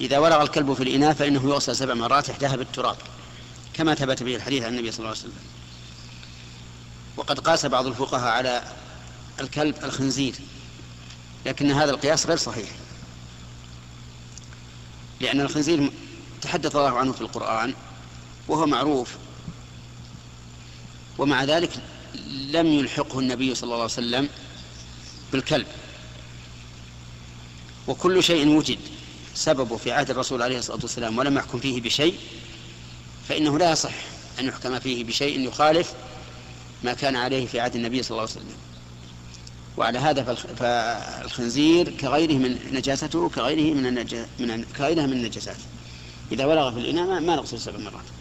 إذا ولغ الكلب في الإناء فإنه يغسل سبع مرات إحداها بالتراب كما ثبت به الحديث عن النبي صلى الله عليه وسلم. وقد قاس بعض الفقهاء على الكلب الخنزير لكن هذا القياس غير صحيح. لأن الخنزير تحدث الله عنه في القرآن وهو معروف ومع ذلك لم يلحقه النبي صلى الله عليه وسلم بالكلب. وكل شيء وجد. سببه في عهد الرسول عليه الصلاة والسلام ولم يحكم فيه بشيء فإنه لا يصح أن يحكم فيه بشيء يخالف ما كان عليه في عهد النبي صلى الله عليه وسلم. وعلى هذا فالخنزير كغيره من نجاسته كغيره من, كغيرها من النجاسات. إذا ولغ في الإناء ما نغسل سبع مرات.